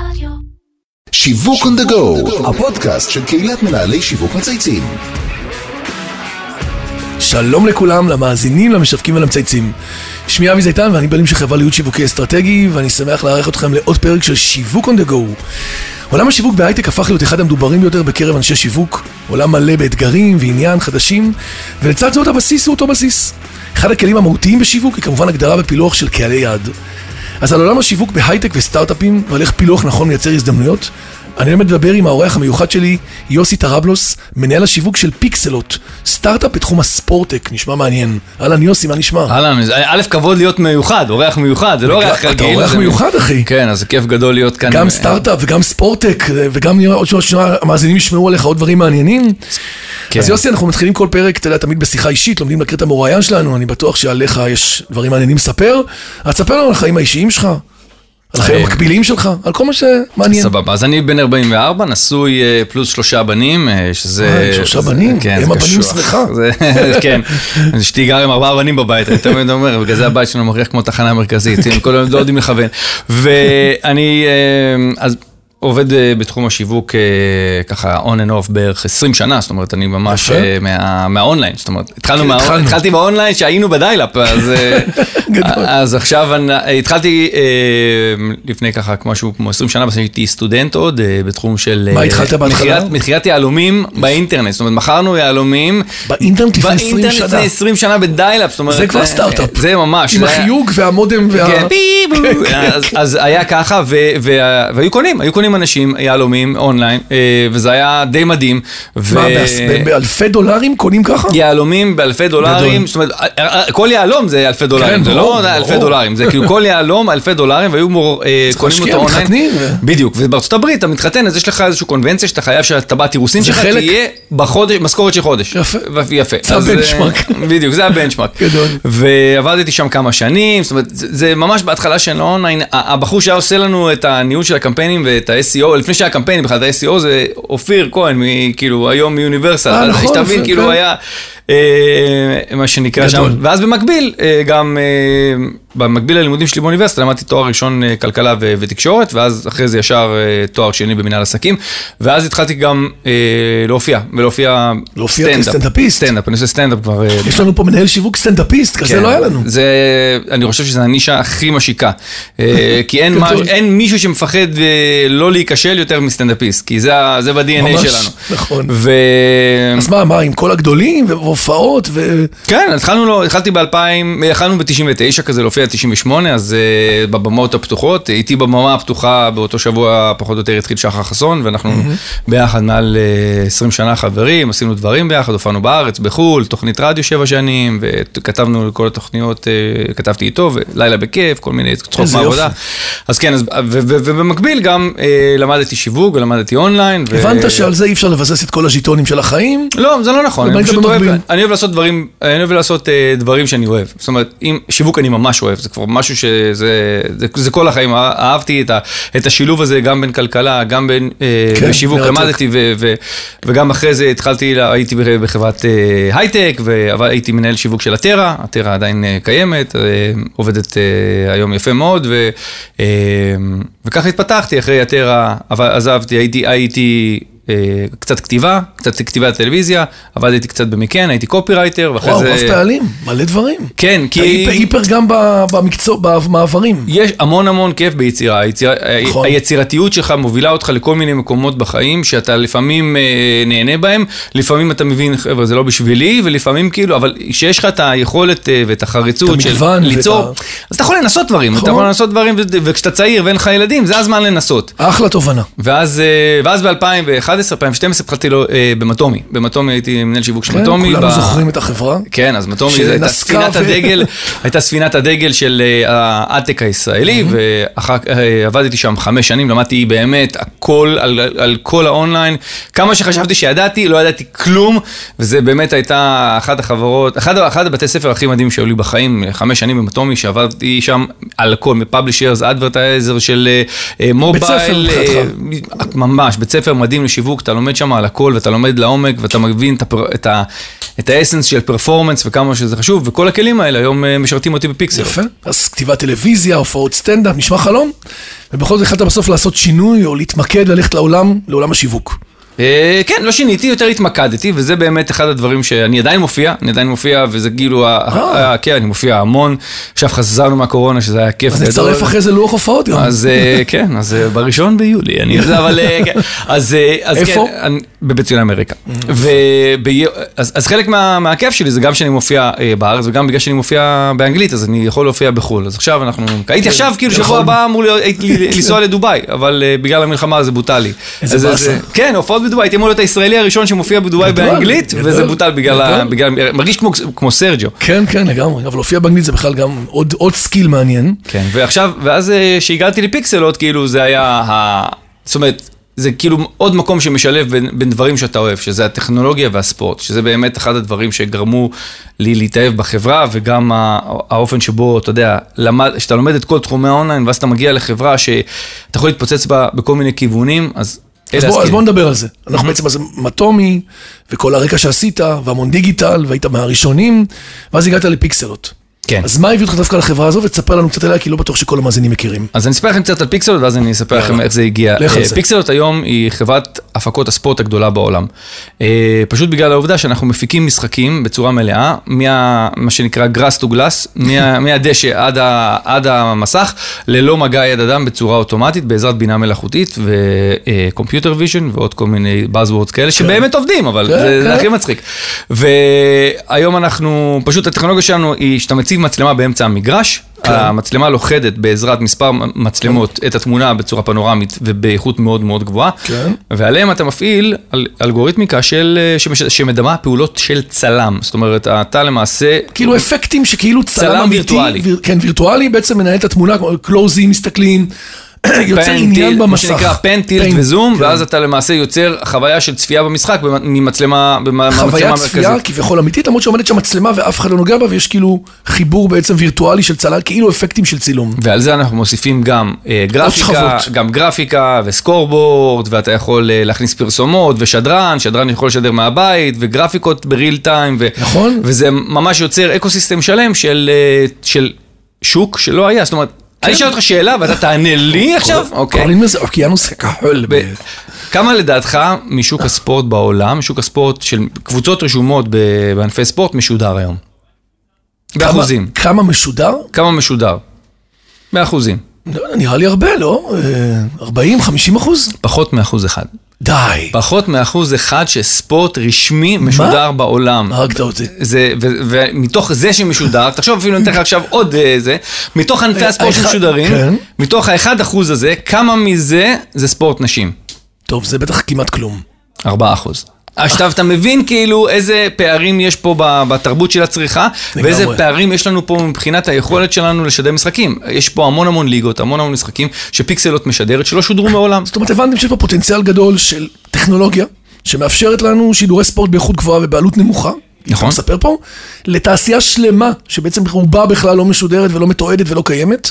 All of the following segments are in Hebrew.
רדיו. שיווק on the go, הפודקאסט של קהילת מנהלי שיווק מצייצים. שלום לכולם, למאזינים, למשווקים ולמצייצים. שמי אבי זיתן ואני בעלים של חברה להיות שיווקי אסטרטגי ואני שמח לארח אתכם לעוד פרק של שיווק on the go. עולם השיווק בהייטק הפך להיות אחד המדוברים ביותר בקרב אנשי שיווק, עולם מלא באתגרים ועניין חדשים, ולצד זאת הבסיס הוא אותו בסיס. אחד הכלים המהותיים בשיווק היא כמובן הגדרה ופילוח של קהלי יעד. אז על עולם השיווק בהייטק וסטארט-אפים ועל איך פילוח נכון מייצר הזדמנויות, אני באמת מדבר עם האורח המיוחד שלי, יוסי טראבלוס, מנהל השיווק של Pixellot, סטארט-אפ בתחום ה sportech, נשמע מעניין. אהלן יוסי, מה נשמע? אהלן, א', כבוד להיות מיוחד, אורח מיוחד, זה לא אורח רגיל. אתה אורח מיוחד, אחי. כן, אז זה כיף גדול להיות כאן. גם סטארט-אפ וגם sportech, וגם נראה עוד שהמאזינים ישמעו עליך עוד דברים מעניינים. כן. אז יוסי, אנחנו מתחילים כל פרק, אתה יודע, תמיד בשיחה אישית, לומדים להכיר את המרואיין שלנו, אני בטוח שעליך יש דברים מעניינים לספר. אז תספר לנו על החיים האישיים שלך, על החיים אה, המקבילים שלך, על כל מה שמעניין. סבבה, אז אני בן 44, נשוי אה, פלוס שלושה בנים, אה, שזה... אה, שלושה בנים? כן, זה הבנים. שמחה. כן, אשתי גרה עם ארבעה בנים בבית, אני תמיד אומר, בגלל זה הבית שלנו מריח כמו תחנה מרכזית, הם כל היום לא יודעים לכוון. ואני, אה, אז... עובד אה, בתחום השיווק אה, ככה on and off בערך 20 שנה, זאת אומרת, אני ממש. אה, מה- מהאונליין, זאת אומרת, התחלנו כן, מה- התחלנו. התחלתי באונליין שהיינו ב dial-up, אז. אז עכשיו אני- התחלתי לפני ככה משהו כמו 20 שנה, בסוף הייתי סטודנט עוד בתחום של... מה התחלת בהתחלה? מכירת- יהלומים באינטרנט, זאת אומרת, מכרנו יהלומים. באינטרנט לפני 20 באינטרנט שנה. לפני 20 שנה בדיילאפ, זאת אומרת... זה כבר סטארט-אפ. זה ממש. עם החיוג והמודם וה... כן, ביבו. אז- אז היה ככה, והיו קונים, היו קונים אנשים יהלומים אונליין, אה, וזה היה די מדהים. ו- מה, באלפי דולרים קונים ככה? יהלומים באלפי דולרים. זאת אומרת, אה, אה, כל יהלום זה אלפי דולרים, זה ברור, לא זה אלפי ברור. דולרים, זה כאילו כל יהלום אלפי דולרים, והיו מור- קונים אותו אונליין. בדיוק, ובארצות הברית אתה מתחתן, אז יש לך איזושהי קונבנציה שאתה חייב שהטבעת אירוסין שלך חלק- תהיה בחודש, משכורת של חודש. יפה. זה ה-benchmark. בדיוק, זה ה-benchmark. גדול. ועבדתי שם כמה שנים, זאת אומרת, זה, ממש בהתחלה של האונליין, ה- הבחור שהיה עושה לנו את הניהול של הקמפיינים ואת ה-SEO, לפני שהיה קמפיינים בכלל, את ה-SEO זה אופיר כהן, כאילו היום מ-Universal, אה, נכון, שתבין, כאילו כן. היה מה שנקרא גדול. שם, ואז במקביל, אה, גם אה, במקביל ללימודים שלי באוניברסיטה, למדתי תואר ראשון אה, כלכלה ו- ותקשורת, ואז אחרי זה ישר אה, תואר שני במנהל עסקים, ואז התחלתי גם אה, להופיע, ולהופיע להופיע סטנדאפ. כסטנדאפיסט. סטנדאפ, אני עושה סטנדאפ כבר. אה, יש לנו פה מנהל שיווק סטנדאפיסט, כזה כן, לא היה לנו. זה, אני חושב שזו הנישה הכי נישתית. אה, כי אין. מש, אין מישהו שמפחד אה, לא להיכשל יותר מסטנדאפיסט, כי זה, זה ב-DNA ממש, שלנו. נכון. ו... אז מה, מה, עם כל הגדולים והופעות ו... כן, התחלנו, לו, התחלתי ב-2000, התחלנו ב-99 כזה להופיע 98, אז uh, בבמות הפתוחות, איתי בבמה הפתוחה באותו שבוע פחות או יותר התחיל שחר חסון, ואנחנו ביחד מעל uh, 20 שנה חברים, עשינו דברים ביחד, הופענו בארץ, בחו"ל, תוכנית רדיו שבע שנים, וכתבנו כל התוכניות, uh, כתבתי איתו, ולילה בכיף, כל מיני צחוק מהעבודה. אז כן, אז, ו- ו- ובמקביל גם uh, למדתי שיווק ולמדתי אונליין. ו- הבנת שעל זה אי אפשר לבסס את כל הז'יטונים של החיים? לא, זה לא נכון, אני פשוט אוהב. אני אוהב לעשות דברים, אני אוהב לעשות אה, דברים שאני אוהב. זאת אומרת, אם שיווק אני ממש אוהב, זה כבר משהו שזה, זה, זה כל החיים, אה- אהבתי את, ה, את השילוב הזה גם בין כלכלה, גם בין אה, כן, בשיווק, מרתק. למדתי ו, ו, וגם אחרי זה התחלתי, הייתי בחברת אה, הייטק, והייתי מנהל שיווק של הטרה, הטרה עדיין אה, קיימת, אה, עובדת אה, היום יפה מאוד, ו, אה, וככה התפתחתי אחרי הטרה, עזבתי, הייתי, הייתי קצת כתיבה, קצת כתיבת טלוויזיה, עבדתי קצת במקן, הייתי קופירייטר, ואחרי וואו, זה... רב פעלים, מלא דברים. כן, כי... היפר- היפר גם במקצוע, במעברים. יש המון המון כיף ביצירה, היציר... נכון. היצירתיות שלך מובילה אותך לכל מיני מקומות בחיים שאתה לפעמים אה, נהנה בהם, לפעמים אתה מבין, חבר'ה, זה לא בשבילי, ולפעמים כאילו, אבל כשיש לך את היכולת אה, ואת החריצות של ואת ליצור, ה- אז אתה יכול לנסות דברים, נכון. אתה יכול לנסות דברים, וכשאתה צעיר ואין לך ילדים, זה הזמן לנסות. אחלה תובנה. ואז, אה, ואז ב-2011, 2012 התחלתי לו, אה, במטומי, במטומי הייתי מנהל שיווק של כן, מטומי. כולנו ב- זוכרים את החברה. כן, אז מטומי זו הייתה ספינת ו- הדגל, הייתה ספינת הדגל של אה, ההייטק הישראלי, ואחר כך אה, שם חמש שנים, למדתי באמת הכל על, על, על כל האונליין. כמה שחשבתי שידעתי, לא ידעתי כלום, וזה באמת הייתה אחת החברות, אחד, אחד הבתי ספר הכי מדהים שהיו לי בחיים, חמש שנים במטומי, שעבדתי שם על הכל, מ-publishers, advertiser של אה, אה, mobile, ספר אה, מבחינתך. ממש, בית ספר מדהים לשיווק. שיווק, אתה לומד שם על הכל, ואתה לומד לעומק, ואתה מבין את, הפר, את, ה, את ה-essence של performance וכמה שזה חשוב, וכל הכלים האלה היום אה, משרתים אותי בפיקסלוט. יפה. אז כתיבת טלוויזיה, הופעות סטנדאפ, נשמע חלום, ובכל זאת החלטת בסוף לעשות שינוי, או להתמקד, ללכת לעולם, לעולם השיווק. אה, כן, לא שיניתי, יותר התמקדתי, וזה באמת אחד הדברים שאני עדיין מופיע, אני עדיין מופיע, וזה כאילו, אה. כן, אני מופיע המון. עכשיו חזרנו מהקורונה, שזה היה כיף אז. נצרף אחרי זה לוח הופעות גם. אז אה, כן, אז בראשון ביולי, אני יודע, אבל כן. אז אז איפה? כן, בבית ציון אמריקה. אז חלק מה- מהכיף שלי זה גם שאני מופיע אה, בארץ, וגם בגלל שאני מופיע באנגלית, אז אני יכול להופיע בחו"ל. אז עכשיו אנחנו, הייתי עכשיו, כאילו, שבוע נכון. הבא אמור לנסוע לדובאי, אבל אה, בגלל המלחמה זה בוטל לי. איזה באסה. אה, כן, הופעות בדובאי, הייתי אמור להיות הישראלי הראשון שמופיע בדובאי באנגלית, וזה בוטל בגלל, מרגיש כמו- סרג'ו. כן, כן, לגמרי. אבל להופיע באנגלית זה בכלל גם עוד skill מעניין. כן, ועכשיו, ואז אה, שהגעתי לפיקסלוט, כאילו זה היה ה... זאת אומרת, זה כאילו עוד מקום שמשלב בין, בין דברים שאתה אוהב, שזה הטכנולוגיה והספורט, שזה באמת אחד הדברים שגרמו לי להתאהב בחברה, וגם האופן שבו, אתה יודע, למד, שאתה לומד את כל תחומי האונליין, ואז אתה מגיע לחברה שאתה יכול להתפוצץ בה בכל מיני כיוונים, אז... אז בוא, אז. בוא נדבר על זה. אנחנו בעצם, אז מטומי, וכל הרקע שעשית, והמון דיגיטל, והיית מהראשונים, ואז הגעת לפיקסלות. כן. אז מה הביא אותך דווקא לחברה הזו, ותספר לנו קצת עליה, כי לא בטוח שכל המאזינים מכירים. אז אני אספר לכם קצת על פיקסלות, ואז אני אספר לכם. איך זה הגיע. אה. פיקסלות היום היא חברת הפקות הספורט הגדולה בעולם. אה, פשוט בגלל העובדה שאנחנו מפיקים משחקים בצורה מלאה, מה מה שנקרא גראס טו גלאס, מהדשא עד ה- עד המסך, ללא מגע יד אדם בצורה אוטומטית, בעזרת בינה מלאכותית ו-computer vision ועוד כל מיני buzzwords כאלה, שבאמת עובדים, אבל כן, זה זה כן. הכי מצחיק. והיום אנחנו, פשוט הטכנולוגיה שלנו היא שאתה מציב מצלמה באמצע המגרש, כן. המצלמה לוכדת בעזרת מספר מצלמות את התמונה בצורה פנורמית ובאיכות מאוד מאוד גבוהה, כן. ועליהם אתה מפעיל אל- אלגוריתמיקה של, אה, שמש- שמדמה פעולות של צלם, זאת אומרת, אתה למעשה... כאילו אפקטים שכאילו צלם צלם אמיתי, וירטואלי. ויר- כן, וירטואלי, בעצם מנהל את התמונה, קלוזים, מסתכלים, יוצר עניין טיל, במסך. מה שנקרא פן, טילט פן, וזום, כן. ואז אתה למעשה יוצר חוויה של צפייה במשחק במ- ממצלמה, חוויית מהמצלמה צפייה. כביכול אמיתית, למרות שעומדת שם מצלמה ואף אחד לא נוגע בה, ויש כאילו חיבור בעצם וירטואלי של צלם, כאילו אפקטים של צילום. ועל זה אנחנו מוסיפים גם אה, גרפיקה. גם גרפיקה וסקורבורד, ואתה יכול אה, להכניס פרסומות ושדרן, שדרן יכול לשדר מהבית, וגרפיקות בריל טיים, ו- נכון. וזה ממש יוצר אקו שלם של, אה, של שוק שלא היה, זאת אומרת, אני אשאל אותך שאלה ואתה תענה לי עכשיו, אוקיי. קוראים לזה אוקיינוס כחול. כמה לדעתך משוק הספורט בעולם, שוק הספורט של קבוצות רשומות ב- בענפי ספורט משודר היום? באחוזים. כמה- משודר? כמה משודר? באחוזים. לא נראה לי הרבה, לא? אה, 40, 50 אחוז? פחות מאחוז אחד. די. פחות מאחוז אחד שספורט רשמי משודר בעולם. הרגת אותי. זה, ו, ומתוך זה שמשודר, תחשוב אפילו אני אתן לך עכשיו עוד אה, זה, מתוך ענפי הספורט האחד- שמשודרים, כן. מתוך האחד אחוז הזה, כמה מזה זה ספורט נשים? טוב, זה בטח כמעט כלום. ארבעה אחוז. עכשיו אתה מבין כאילו איזה פערים יש פה בתרבות של הצריכה. ואיזה פערים יש לנו פה מבחינת היכולת שלנו לשדר משחקים. יש פה המון המון ליגות, המון המון משחקים שפיקסלות משדרת שלא שודרו מעולם. זאת אומרת, הבנתם שיש פה פוטנציאל גדול של טכנולוגיה, שמאפשרת לנו שידורי ספורט באיכות גבוהה ובעלות נמוכה. נכון. אתה מספר פה, לתעשייה שלמה, שבעצם רובה בכלל לא משודרת ולא מתועדת ולא קיימת,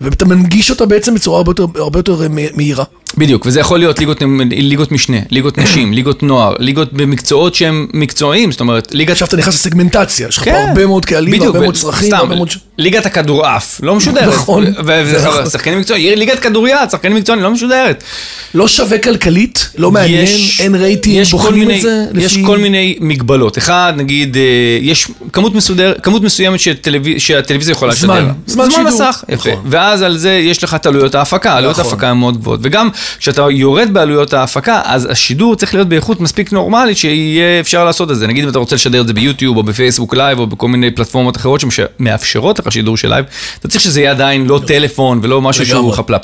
ואתה מנגיש אותה בעצם בצורה הרבה יותר, הרבה יותר אה, מהירה. בדיוק, וזה יכול להיות ליגות, ליגות משנה, ליגות נשים, ליגות נוער, ליגות במקצועות שהם מקצועיים, זאת אומרת, ליגת... עכשיו אתה נכנס לסגמנטציה, יש לך פה כן. הרבה מאוד קהלים, בדיוק, הרבה מאוד צרכים, סתם, הרבה מאוד... ליגת הכדורעף, לא משודרת. נכון. זה נכון. ושחקנים מקצועיים, ליגת כדוריד, שחקנים מקצועיים, לא משודרת. לא שווה כלכלית, לא מעניין, אין רייטינג, בוחנים מיני- את זה יש. כל מיני מגבלות. אחד, נגיד, אה, יש כמות, מסודר, כמות מסוימת שהטלוויזיה יכולה זמן, לשדר. זמן שידור. מסך, יפה. ואז על זה יש לך את עלויות ההפקה, עלויות נכון. ההפקה הן מאוד גבוהות. וגם כשאתה יורד בעלויות ההפקה, אז השידור צריך להיות באיכות מספיק נורמלית שיהיה אפשר לעשות את זה. נגיד אם אתה רוצה לשדר את זה ביוטיוב או ב-Facebook Live או בכל מיני פלטפורמות אחרות שמאפשרות לך שידור של לייב, אתה צריך שזה יהיה עדיין לא טלפון ולא משהו שהוא. חפלאפ.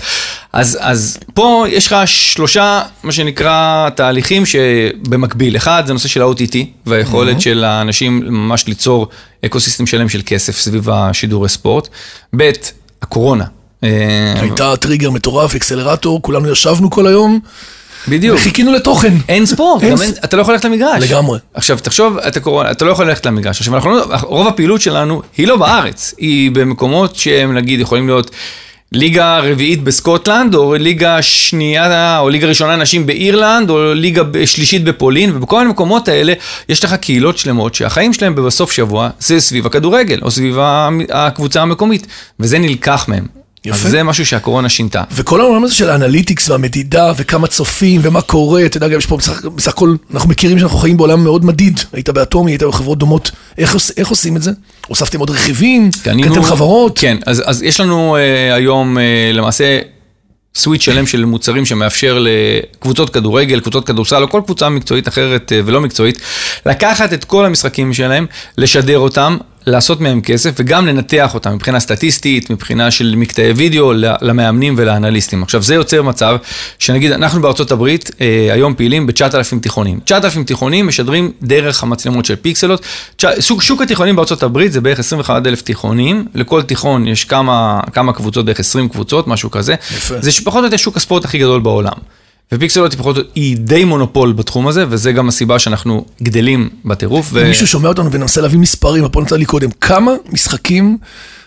אז, אז פה יש לך שלושה, מה שנקרא, תהליכים שבמקביל. אחד, זה נושא של ה-OTT, והיכולת של האנשים ממש ליצור ecosystem שלם של כסף סביב השידורי ספורט. ב', הקורונה. אה, הייתה טריגר מטורף, accelerator, כולנו ישבנו כל היום, בדיוק. וחיכינו לתוכן. אין ספורט, אין אין, אתה לא יכול ללכת למגרש. לגמרי. עכשיו, תחשוב, אתה קורא, אתה לא יכול ללכת למגרש. עכשיו, אנחנו, לא- רוב הפעילות שלנו היא לא בארץ, היא במקומות שהם, נגיד, יכולים להיות ליגה רביעית בסקוטלנד, או ליגה שנייה, או ליגה ראשונה נשים באירלנד, או ליגה שלישית בפולין, ובכל מיני מקומות האלה יש לך קהילות שלמות שהחיים שלהם בסוף שבוע זה סביב הכדורגל, או סביב הקבוצה המקומית, וזה נלקח מהם. יפה. אז זה משהו שהקורונה שינתה. וכל העולם הזה של ה-analytics והמדידה וכמה צופים ומה קורה, אתה יודע, גם יש פה בסך, בסך הכל, אנחנו מכירים שאנחנו חיים בעולם מאוד מדיד. היית באטומי, היית בחברות דומות. איך, איך עושים את זה? הוספתם עוד רכיבים? קניתם חברות? כן, אז, אז יש לנו uh, היום uh, למעשה סוויט שלם של מוצרים שמאפשר לקבוצות כדורגל, קבוצות כדורסל או כל קבוצה מקצועית אחרת uh, ולא מקצועית, לקחת את כל המשחקים שלהם, לשדר אותם לעשות מהם כסף וגם לנתח אותם מבחינה סטטיסטית, מבחינה של מקטעי וידאו למאמנים ולאנליסטים. עכשיו זה יוצר מצב שנגיד אנחנו בארצות הברית אה, היום פעילים ב-9,000 תיכונים. 9,000 תיכונים משדרים דרך המצלמות של פיקסלות. שוק, שוק התיכונים בארצות הברית זה בערך 21,000 תיכונים, לכל תיכון יש כמה, כמה קבוצות, בערך 20 קבוצות, משהו כזה. יפה. זה פחות או יותר שוק הספורט הכי גדול בעולם. ופיקסלוט פחות היא די מונופול בתחום הזה, וזה גם הסיבה שאנחנו גדלים בטירוף. ו... מישהו שומע אותנו וננסה להביא מספרים, פה נתן לי קודם, כמה משחקים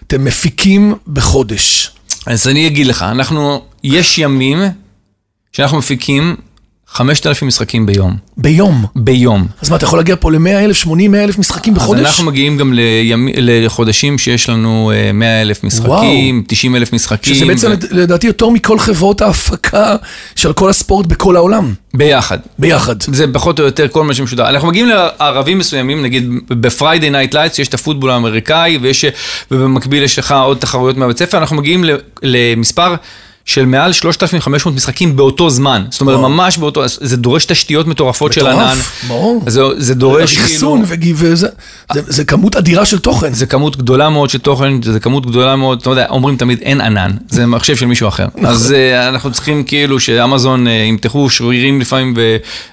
אתם מפיקים בחודש? אז אני אגיד לך, אנחנו, יש ימים שאנחנו מפיקים 5,000 משחקים ביום. ביום? ביום. אז מה, אתה יכול להגיע פה ל-100,000, 80,000 משחקים בחודש? אז אנחנו מגיעים גם לימ... לחודשים שיש לנו 100,000 משחקים, 90,000 משחקים. שזה בעצם ו... לדעתי יותר מכל חברות ההפקה של כל הספורט בכל העולם. ביחד. ביחד. זה פחות או יותר כל מה שמשודר. אנחנו מגיעים לערבים מסוימים, נגיד ב-Friday night lights יש את הפוטבול האמריקאי, ויש, ובמקביל יש לך עוד תחרויות מהבית ספר, אנחנו מגיעים למספר... של מעל 3,500 משחקים באותו זמן. זאת אומרת, ממש באותו, זה דורש תשתיות מטורפות של ענן. מטורף, ברור. זה, זה דורש כאילו... אחסון וזה, זה, זה כמות אדירה של תוכן. זה כמות גדולה מאוד של תוכן, זה כמות גדולה מאוד, אתה יודע, אומרים תמיד אין ענן, זה מחשב של מישהו אחר. נכון. אז uh, אנחנו צריכים כאילו שאמזון uh, ימתחו שרירים לפעמים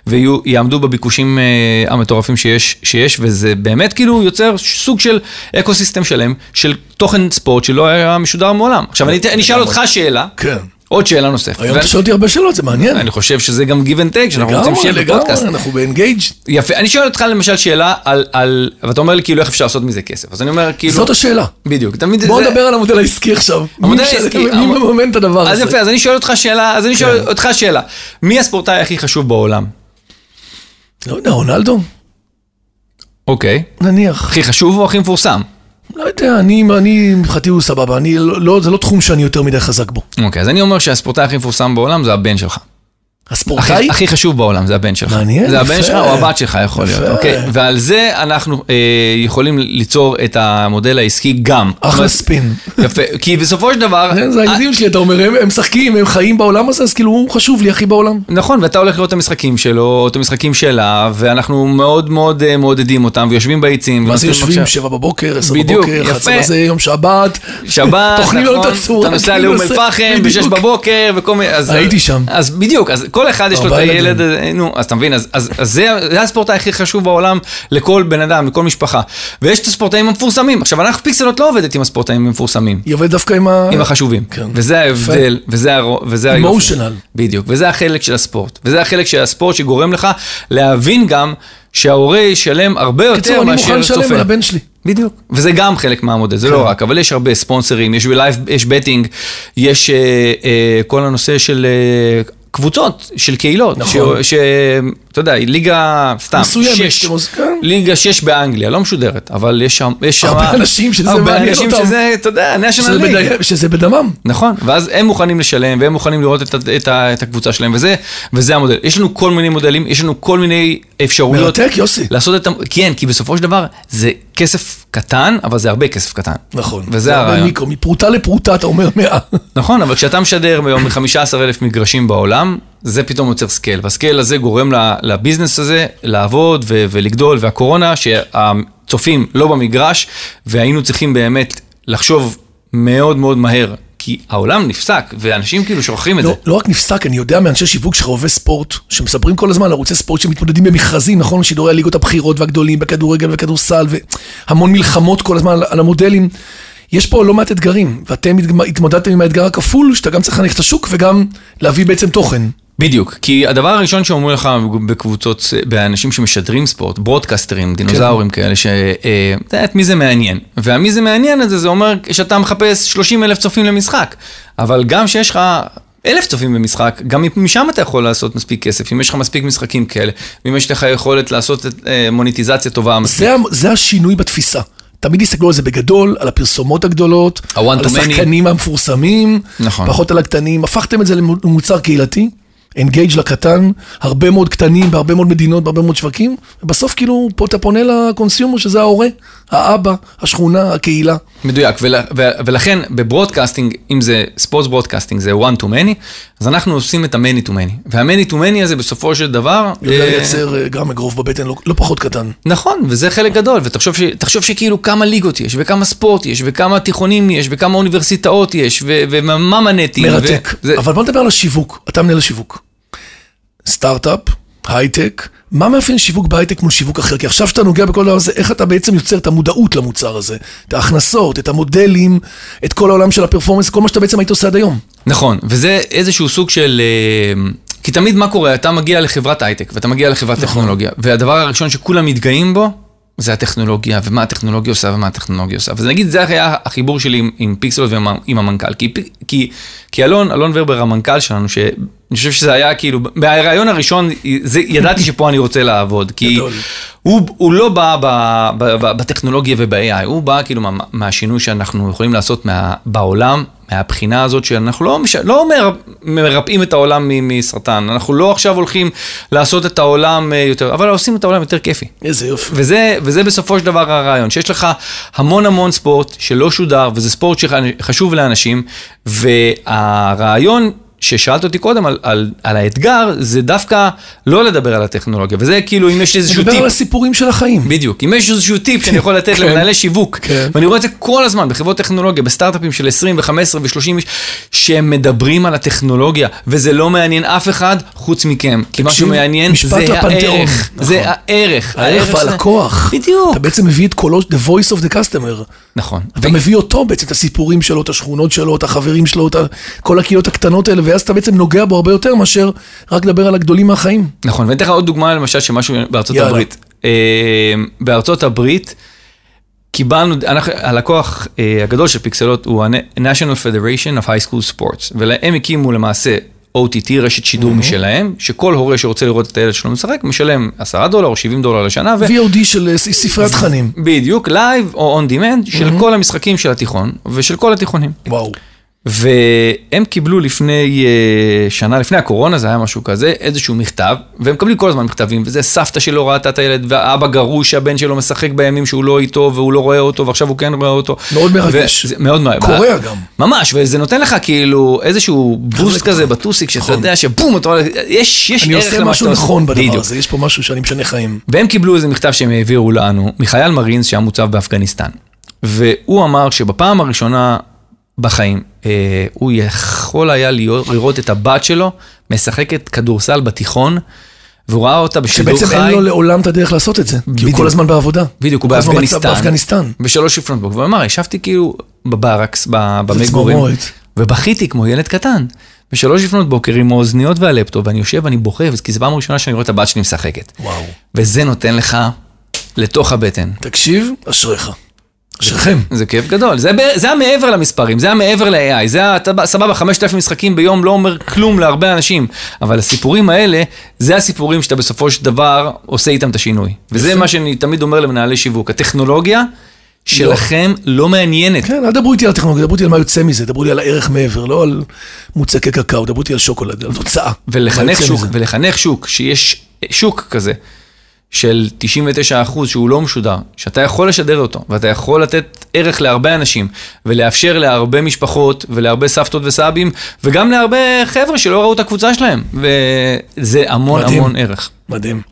ויעמדו בביקושים uh, המטורפים שיש, שיש, וזה באמת כאילו יוצר סוג של אקו שלם, של תוכן ספורט שלא היה משודר מעולם. עכשיו, אני אשאל אותך שאלה. כן. עוד שאלה נוספת. היום אתה שואל אותי הרבה שאלות, זה מעניין. אני חושב שזה גם give and take, שאנחנו רוצים שיהיה בפודקאסט. אנחנו באנגייג'. יפה, אני שואל אותך למשל שאלה על, ואתה אומר לי כאילו איך אפשר לעשות מזה כסף. אז אני אומר כאילו... זאת השאלה. בדיוק. בוא נדבר על המודל העסקי עכשיו. המודל העסקי. מי מממן את הדבר הזה? אז יפה, אז אני שואל אותך שאלה, אז אני שואל כן. אותך שאלה. מי הספורטאי הכי חשוב בעולם? לא יודע, רונלדו? אוקיי. נניח. הכי חשוב או הכי מפורסם? לא יודע, אני, אני, מבחינתי הוא סבבה, אני, לא, זה לא תחום שאני יותר מדי חזק בו. אוקיי, אז אני אומר שהספורטאי הכי מפורסם בעולם זה הבן שלך. הספורטאי? הכי, הכי חשוב בעולם, זה הבן שלך. מעניין, יפה. זה הבן שלך או הבת שלך יכול יפה. להיות, אוקיי? ועל זה אנחנו אה, יכולים ליצור את המודל העסקי גם. אחלה ספין. יפה, כי בסופו של דבר... זה הילדים שלי, אתה אומר, הם, משחקים, הם חיים בעולם הזה, אז כאילו הוא חשוב לי הכי בעולם. נכון, ואתה הולך לראות את המשחקים שלו, את המשחקים שלה, ואנחנו מאוד מאוד אה, מעודדים אותם, ויושבים ביציעים. מה זה יושבים? שבע בבוקר, עשר בבוקר, חצי בזה, יום שבת. שבת, נכון, אתה נוסע לאום אל-פחם, בשש בבוקר, וכל מיני... הייתי שם. אז בדיוק, אז כל אחד יש לו את הילד, נו, אז אתה מבין, אז, אז, אז זה, זה הספורטאי הכי חשוב בעולם לכל בן אדם, לכל משפחה. ויש את הספורטאים המפורסמים. עכשיו, אנחנו פיקסלות לא עובדת עם הספורטאים המפורסמים. היא עובדת דווקא עם ה... עם החשובים. כן. וזה ההבדל, וזה, וזה היופי. אמושיונל. בדיוק, וזה החלק של הספורט. וזה החלק של הספורט שגורם לך להבין גם שההורה ישלם הרבה יותר מאשר צופה. קיצור, אני מוכן לשלם על הבן שלי. בדיוק, וזה גם חלק מהמודל, זה לא כן. רק, אבל יש הרבה ספונסרים, יש בלייב, יש בטינג, יש אה, אה, כל הנושא של אה, קבוצות של קהילות, נכון. שאתה יודע, ליגה, סתם, שש, כן. ליגה שש באנגליה, לא משודרת, אבל יש שם, יש שם, הרבה אנשים שזה מעניין אותם, הרבה אנשים שזה, אתה יודע, national league, שזה בדמם, נכון, ואז הם מוכנים לשלם, והם מוכנים לראות את, את, את, את הקבוצה שלהם, וזה, וזה המודל, יש לנו כל מיני מודלים, יש לנו כל מיני אפשרויות, מרתק יוסי, לעשות את, כן, כי בסופו של דבר, זה כסף קטן, אבל זה הרבה כסף קטן. נכון. וזה הרעיון. מיקרו, מפרוטה לפרוטה אתה אומר מאה. נכון, אבל כשאתה משדר ביום מ-15 אלף מגרשים בעולם, זה פתאום יוצר scale, וה-scale הזה גורם ל-business הזה לעבוד ו- ולגדול, והקורונה, שהצופים לא במגרש, והיינו צריכים באמת לחשוב מאוד מאוד מהר כי העולם נפסק, ואנשים כאילו שוכחים את לא, זה. לא רק נפסק, אני יודע מאנשי שיווק של חובבי ספורט, שמספרים כל הזמן על ערוצי ספורט שמתמודדים במכרזים, נכון? שידורי הליגות הבכירות והגדולים בכדורגל וכדורסל, והמון מלחמות כל הזמן על המודלים. יש פה לא מעט אתגרים, ואתם התמודדתם עם האתגר הכפול, שאתה גם צריך להניח את השוק וגם להביא בעצם תוכן. בדיוק, כי הדבר הראשון שאומרים לך בקבוצות, באנשים שמשדרים ספורט, ברודקסטרים, דינוזאורים כן. כאלה, ש... אה, את מי זה מעניין. והמי זה מעניין הזה, זה אומר שאתה מחפש 30 אלף צופים למשחק. אבל גם שיש לך אלף צופים במשחק, גם משם אתה יכול לעשות מספיק כסף, אם יש לך מספיק משחקים כאלה, ואם יש לך יכולת לעשות אה, מוניטיזציה טובה מספיק. זה, זה השינוי בתפיסה. תמיד הסתכלו על זה בגדול, על הפרסומות הגדולות, על השחקנים המפורסמים, נכון. פחות על הקטנים, הפכתם את זה למוצר קהילתי. אנגייג' לקטן, הרבה מאוד קטנים בהרבה מאוד מדינות, בהרבה מאוד שווקים, ובסוף כאילו פה אתה פונה לקונסיומר שזה ההורה, האבא, השכונה, הקהילה. מדויק, ול, ו, ולכן ב-broadcasting, אם זה sport broadcasting, זה one to many, אז אנחנו עושים את ה-many to many. וה-many to many הזה בסופו של דבר... יודע אה, לייצר אה, גם אגרוף בבטן לא, לא פחות קטן. נכון, וזה חלק גדול, ותחשוב ש, שכאילו כמה ליגות יש, וכמה ספורט יש, וכמה תיכונים יש, וכמה אוניברסיטאות יש, ו, ומה-moment-ים. מרתק, ו, זה... אבל בוא נדבר על השיווק, אתה מנהל השיווק. סטארט-אפ, הייטק, מה מאפיין שיווק בהייטק מול שיווק אחר? כי עכשיו שאתה נוגע בכל דבר הזה, איך אתה בעצם יוצר את המודעות למוצר הזה, את ההכנסות, את המודלים, את כל העולם של הפרפורמנס, כל מה שאתה בעצם היית עושה עד היום. נכון, וזה איזשהו סוג של... אה, כי תמיד מה קורה? אתה מגיע לחברת הייטק, ואתה מגיע לחברת נכון. טכנולוגיה, והדבר הראשון שכולם מתגאים בו, זה הטכנולוגיה, ומה הטכנולוגיה עושה ומה הטכנולוגיה עושה. וזה נגיד, זה היה החיבור שלי עם, עם פיקסלות ועם המנכ"ל. כי, כי, כי אלון, אלון ורבר המנכ"ל שלנו, שאני חושב שזה היה כאילו, בהרעיון הראשון, זה, ידעתי שפה אני רוצה לעבוד. כי הוא, הוא לא בא ב, ב, ב, בטכנולוגיה וב-AI, הוא בא כאילו מה, מהשינוי שאנחנו יכולים לעשות מה, בעולם. מהבחינה הזאת שאנחנו לא, מש... לא מר... מרפאים את העולם מסרטן, אנחנו לא עכשיו הולכים לעשות את העולם אה, יותר, אבל עושים את העולם יותר כיפי. איזה יופי. וזה, וזה בסופו של דבר הרעיון, שיש לך המון המון ספורט שלא שודר, וזה ספורט שחשוב לאנשים, והרעיון... ששאלת אותי קודם על, על, על האתגר, זה דווקא לא לדבר על הטכנולוגיה, וזה כאילו אם יש איזשהו טיפ. לדבר על הסיפורים של החיים. בדיוק, אם יש איזשהו טיפ שאני יכול לתת כן. למנהלי שיווק, כן. ואני רואה את זה כל הזמן בחברות טכנולוגיה, בסטארט-אפים של 20 ו-15 ו-30 איש, שהם מדברים על הטכנולוגיה, וזה לא מעניין אף אחד חוץ מכם. כי מה שמעניין זה הערך, זה נכון. הערך. הערך והלקוח. בדיוק. אתה בעצם מביא את קולו, the voice of the customer. נכון. אתה מביא אותו בעצם, את הסיפורים שלו, את השכונות שלו, את החברים שלו, את כל הקהילות הקטנות האלה, ואז אתה בעצם נוגע בו הרבה יותר מאשר רק לדבר על הגדולים מהחיים. נכון, ואני אתן לך עוד דוגמה למשל של משהו בארצות יאללה. הברית. אה, בארצות הברית קיבלנו, אנחנו, הלקוח אה, הגדול של Pixellot הוא ה-National Federation of High School Sports, והם הקימו למעשה OTT, רשת שידור mm-hmm. משלהם, שכל הורה שרוצה לראות את הילד שלו משחק, משלם 10 דולר או 70 דולר לשנה. ו... VOD של אה, ספרי התכנים. בדיוק, live או on demand mm-hmm. של כל המשחקים של התיכון ושל כל התיכונים. וואו. והם קיבלו לפני uh, שנה, לפני הקורונה, זה היה משהו כזה, איזשהו מכתב, והם מקבלים כל הזמן מכתבים, וזה סבתא שלא ראתה את הילד, והאבא גרוש שהבן שלו משחק בימים שהוא לא איתו, והוא לא רואה אותו, ועכשיו הוא כן רואה אותו. מאוד מרגש. מאוד מרגש. קורע גם. ממש, וזה נותן לך כאילו איזשהו בוסט כזה בטוסיק, שאתה נכון. יודע שבום, אתה רואה, יש, יש ערך למה שאתה עושה. אני עושה משהו נכון בדבר הזה, יש פה משהו שאני משנה חיים. והם קיבלו איזה מכתב שהם העבירו לנו, מחייל מרינס שהיה מוצב באפגניסטן. והוא אמר שבפעם הראשונה בחיים. אה, הוא יכול היה להיות, לראות את הבת שלו משחקת כדורסל בתיכון. והוא ראה אותה בשידור חי. שבעצם אין לו לעולם את הדרך לעשות את זה, בדיוק. כי הוא כל הזמן בעבודה. בדיוק, הוא באפגניסטן. באפגניסטן. בשלוש לפנות בוקר, והוא אמר, ישבתי כאילו בברקס, במגורים, ובכיתי כמו ילד קטן. בשלוש לפנות בוקר עם האוזניות והלפטופ, ואני יושב ואני בוכה, כי זו פעם ראשונה שאני רואה את הבת שלי משחקת. וואו. וזה נותן לך לתוך הבטן. תקשיב, אשריך. שלכם. זה כיף גדול, זה, זה היה מעבר למספרים, זה היה מעבר ל-AI, זה היה, סבבה, 5,000 משחקים ביום לא אומר כלום להרבה אנשים, אבל הסיפורים האלה, זה הסיפורים שאתה בסופו של דבר עושה איתם את השינוי. וזה מה שאני תמיד אומר למנהלי שיווק, הטכנולוגיה שלכם לא, לא מעניינת. כן, אל דברו איתי על הטכנולוגיה, דברו איתי על מה יוצא מזה, דברו לי על הערך מעבר, לא על מוצקי קקאו, דברו איתי על שוקולד, על תוצאה. ולחנך שוק, ולחנך שוק, שיש שוק כזה. של 99% שהוא לא משודר, שאתה יכול לשדר אותו, ואתה יכול לתת ערך להרבה אנשים, ולאפשר להרבה משפחות, ולהרבה סבתות וסבים, וגם להרבה חבר'ה שלא ראו את הקבוצה שלהם, וזה המון מדהים, המון ערך. מדהים.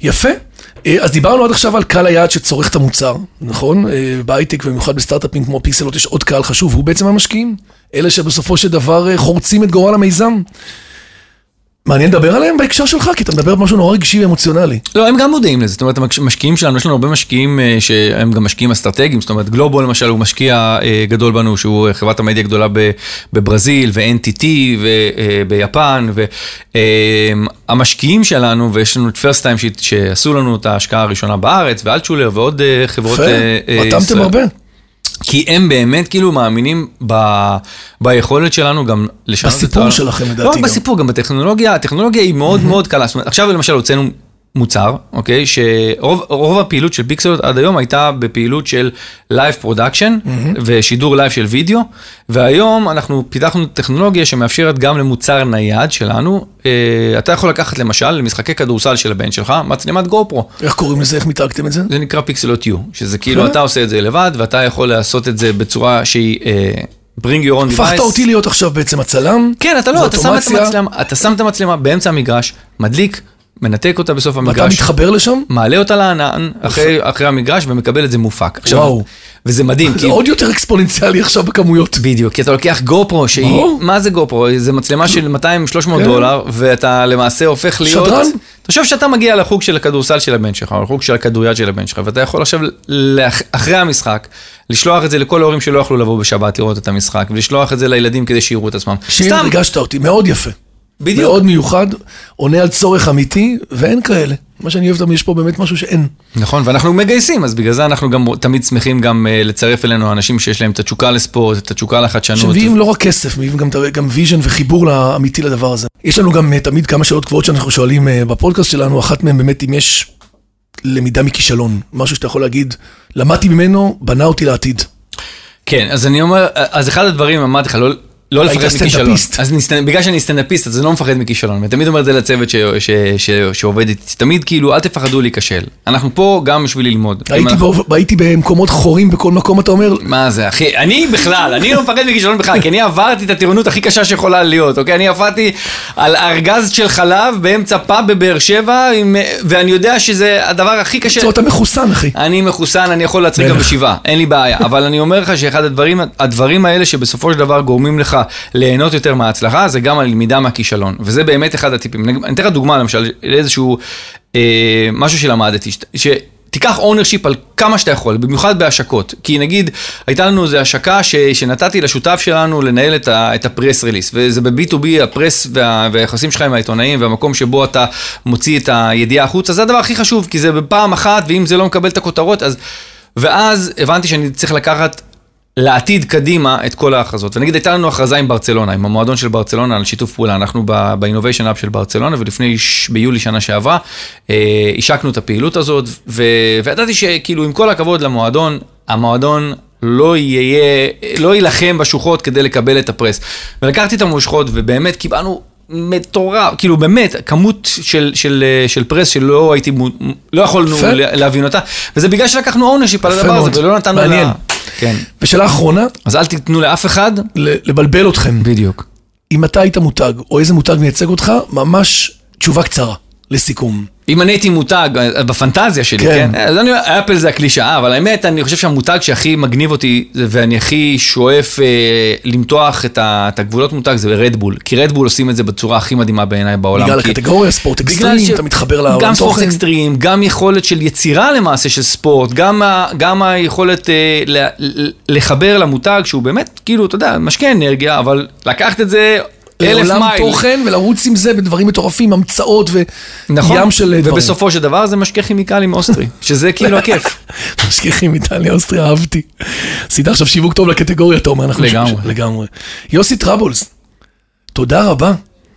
יפה. אה, אז דיברנו עד עכשיו על קהל היעד שצורך את המוצר, נכון? אה, בהייטק ובמיוחד בסטארט-אפים כמו פיקסלות יש עוד קהל חשוב, והוא בעצם המשקיעים. אלה שבסופו של דבר אה, חורצים את גורל המיזם. מעניין לדבר עליהם בהקשר שלך, כי אתה מדבר על משהו נורא רגשי ואמוציונלי. לא, הם גם מודעים לזה, זאת אומרת, המשקיעים שלנו, יש לנו הרבה משקיעים אה, שהם גם משקיעים אסטרטגיים, זאת אומרת, גלובו למשל הוא משקיע אה, גדול בנו, שהוא חברת המדיה הגדולה בברזיל, ו-NTT, וביפן, והמשקיעים שלנו, ויש לנו את פרסט טיים שעשו לנו את ההשקעה הראשונה בארץ, ואלטשולר ועוד חברות. יפה, רתמתם הרבה. כי הם באמת כאילו מאמינים ב, ביכולת שלנו גם לשנות את ה... בסיפור שלכם לדעתי. לא רק בסיפור, גם בטכנולוגיה, הטכנולוגיה היא מאוד מאוד קלה. זאת אומרת, עכשיו למשל הוצאנו מוצר, אוקיי? שרוב הפעילות של Pixellot עד היום הייתה בפעילות של live production ושידור live של וידאו, והיום אנחנו פיתחנו טכנולוגיה שמאפשרת גם למוצר נייד שלנו. אה, אתה יכול לקחת למשל למשחקי כדורסל של הבן שלך, מצלמת GoPro. איך קוראים לזה? איך מיתגתם את זה? זה נקרא Pixellot You, שזה כאילו אה? אתה עושה את זה לבד ואתה יכול לעשות את זה בצורה שהיא... אה, bring your own device. הפכת אותי להיות עכשיו בעצם הצלם. כן, אתה לא, אתה שם, המצלמה, אתה שם את המצלמה באמצע המגרש, מדליק, מנתק אותה בסוף המגרש. ואתה מתחבר לשם? מעלה אותה לענן אחרי, אחרי המגרש ומקבל את זה מופק. עכשיו, וואו. וזה מדהים. זה כי... עוד יותר אקספוננציאלי עכשיו בכמויות. בדיוק, כי אתה לוקח גו פרו, שהיא, מה זה גו פרו? זה מצלמה של 200-300 כן. דולר, ואתה למעשה הופך להיות... שדרן? תחשוב שאתה מגיע לחוג של הכדורסל של הבן שלך, או לחוג של הכדוריד של הבן שלך, ואתה יכול עכשיו, אחרי המשחק, לשלוח את זה לכל ההורים שלא יכלו לבוא בשבת לראות את המשחק, ולשלוח את זה לילדים כדי שיראו את עצמם. שיר, ריגשת אותי, מאוד יפה. בדיוק. מאוד מיוחד, עונה על צורך אמיתי, ואין כאלה. מה שאני אוהב, יש פה באמת משהו שאין. נכון, ואנחנו מגייסים, אז בגלל זה אנחנו גם תמיד שמחים גם uh, לצרף אלינו אנשים שיש להם את התשוקה לספורט, את התשוקה לחדשנות. שמביאים לא רק כסף, מביאים גם, גם vision וחיבור אמיתי לדבר הזה. יש לנו גם uh, תמיד כמה שאלות קבועות שאנחנו שואלים uh, בפודקאסט שלנו, אחת מהן באמת אם יש למידה מכישלון, משהו שאתה יכול להגיד, למדתי ממנו, בנה אותי לעתיד. כן, אז אני אומר, אז אחד הדברים, אמרתי לך, לא... לא לפחד מכישלון. אז נסטנ... בגלל שאני סטנדאפיסט, אז אני לא מפחד מכישלון. ואני תמיד אומר את זה לצוות ש... ש... ש... שעובד איתי, תמיד כאילו, אל תפחדו להיכשל. אנחנו פה גם בשביל ללמוד. הייתי, אנחנו... בו... הייתי במקומות חורים בכל מקום, אתה אומר? מה זה, אחי? אני בכלל, אני לא מפחד מכישלון בכלל, כי אני עברתי את הטירונות הכי קשה שיכולה להיות, אוקיי? אני עברתי על ארגז של חלב באמצע פאב בבאר שבע, עם... ואני יודע שזה הדבר הכי קשה. זאת אתה מחוסן, אחי. אני מחוסן, אני יכול להצחיק גם בשבעה, אין לי בעיה. אבל אני אומר לך שאחד הדברים, הדברים האלה שבסופו של דבר גורמים לך ליהנות יותר מההצלחה, זה גם הלמידה מהכישלון. וזה באמת אחד הטיפים. אני אתן לך דוגמה, למשל, לאיזשהו אה, משהו שלמדתי, ש... תיקח ownership על כמה שאתה יכול, במיוחד בהשקות. כי נגיד, הייתה לנו איזו השקה ש, שנתתי לשותף שלנו לנהל את, ה, את ה press release, וזה ב-B2B, ה press וה, והיחסים שלך עם העיתונאים, והמקום שבו אתה מוציא את הידיעה החוצה, זה הדבר הכי חשוב, כי זה בפעם אחת, ואם זה לא מקבל את הכותרות, אז... ואז הבנתי שאני צריך לקחת לעתיד קדימה את כל ההכרזות. ונגיד הייתה לנו הכרזה עם ברצלונה, עם המועדון של ברצלונה על שיתוף פעולה. אנחנו ב-Innovation Hub של ברצלונה, ולפני, ביולי שנה שעברה, אה, השקנו את הפעילות הזאת, וידעתי שכאילו עם כל הכבוד למועדון, המועדון לא יהיה, לא יילחם בשוחות כדי לקבל את הפרס. ולקחתי את המושכות, ובאמת קיבלנו מטורף, כאילו באמת, כמות של, של, של press שלא הייתי, לא יכולנו להבין אותה, וזה בגלל שלקחנו ownership על הדבר הזה, ולא נתנו לה... כן. ושאלה אחרונה. אז אל תיתנו לאף אחד. לבלבל אתכם. בדיוק. אם אתה היית מותג, או איזה מותג מייצג אותך, ממש תשובה קצרה, לסיכום. אם אני הייתי מותג אה, בפנטזיה שלי, כן? כן? אז אני, אפל זה הקלישאה, אבל האמת, אני חושב שהמותג שהכי מגניב אותי, ואני הכי שואף אה, למתוח את, ה, את הגבולות מותג, זה רדבול. כי רדבול עושים את זה בצורה הכי מדהימה בעיניי בעולם. בגלל כי... הקטגוריה, ספורט אקסטרים, ש... אתה מתחבר לעולם תוכן. גם ספורט אקסטרים, גם יכולת של יצירה למעשה של ספורט, גם, ה, גם היכולת אה, ל, לחבר למותג, שהוא באמת, כאילו, אתה יודע, משקה אנרגיה, אבל לקחת את זה לעולם תוכן ולרוץ עם זה בדברים מטורפים, המצאות וים נכון, של דברים. ובסופו של דבר זה משקה כימיקלים אוסטרי, שזה כאילו הכיף. משקה כימיקלי אוסטרי, אהבתי. עשית עכשיו שיווק טוב לקטגוריה, אתה אומר, אנחנו... לגמרי. לגמרי. יוסי טרבלוס, תודה רבה.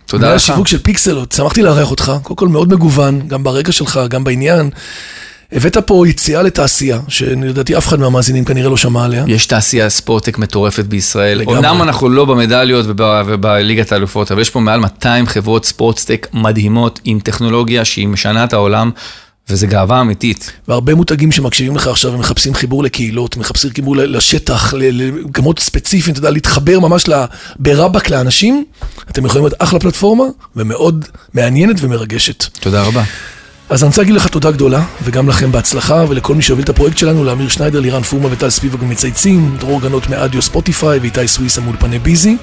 תודה לך. השיווק של Pixellot, שמחתי לארח אותך, קודם כל מאוד מגוון, גם ברקע שלך, גם בעניין. הבאת פה יציאה לתעשייה, שלדעתי אף אחד מהמאזינים כנראה לא שמע עליה. יש תעשייה sports tech מטורפת בישראל. לגמרי. אומנם אנחנו לא במדליות ובליגת האלופות, אבל יש פה מעל 200 חברות sports tech מדהימות, עם טכנולוגיה שהיא משנה את העולם. וזה גאווה אמיתית. והרבה מותגים שמקשיבים לך עכשיו ומחפשים חיבור לקהילות, מחפשים חיבור לשטח, למקומות ספציפיים, אתה יודע, להתחבר ממש ברבק לאנשים, אתם יכולים להיות אחלה פלטפורמה, ומאוד מעניינת ומרגשת. תודה רבה. אז אני רוצה להגיד לך תודה גדולה, וגם לכם בהצלחה, ולכל מי שהוביל את הפרויקט שלנו, לאמיר שניידר, לירן פורמה וטל ספיבק מצייצים, דרור גנות מאדיו ספוטיפיי, ואיתי סוויסה מאולפני ביזי.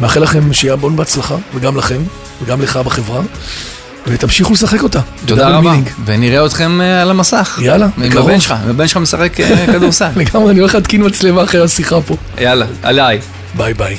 מאחל לכם שיהיה המון בהצלחה, וגם לכם, וגם לך בחברה, ותמשיכו לשחק אותה. תודה רבה, מינינג. ונראה אתכם אה, על המסך. יאללה, עם בקרוב. הבן שלך, עם הבן שלך משחק אה, כדורסל. לגמרי, אני הולך להתקין מצלמה אחרי השיחה פה. יאללה, עליי. ביי ביי.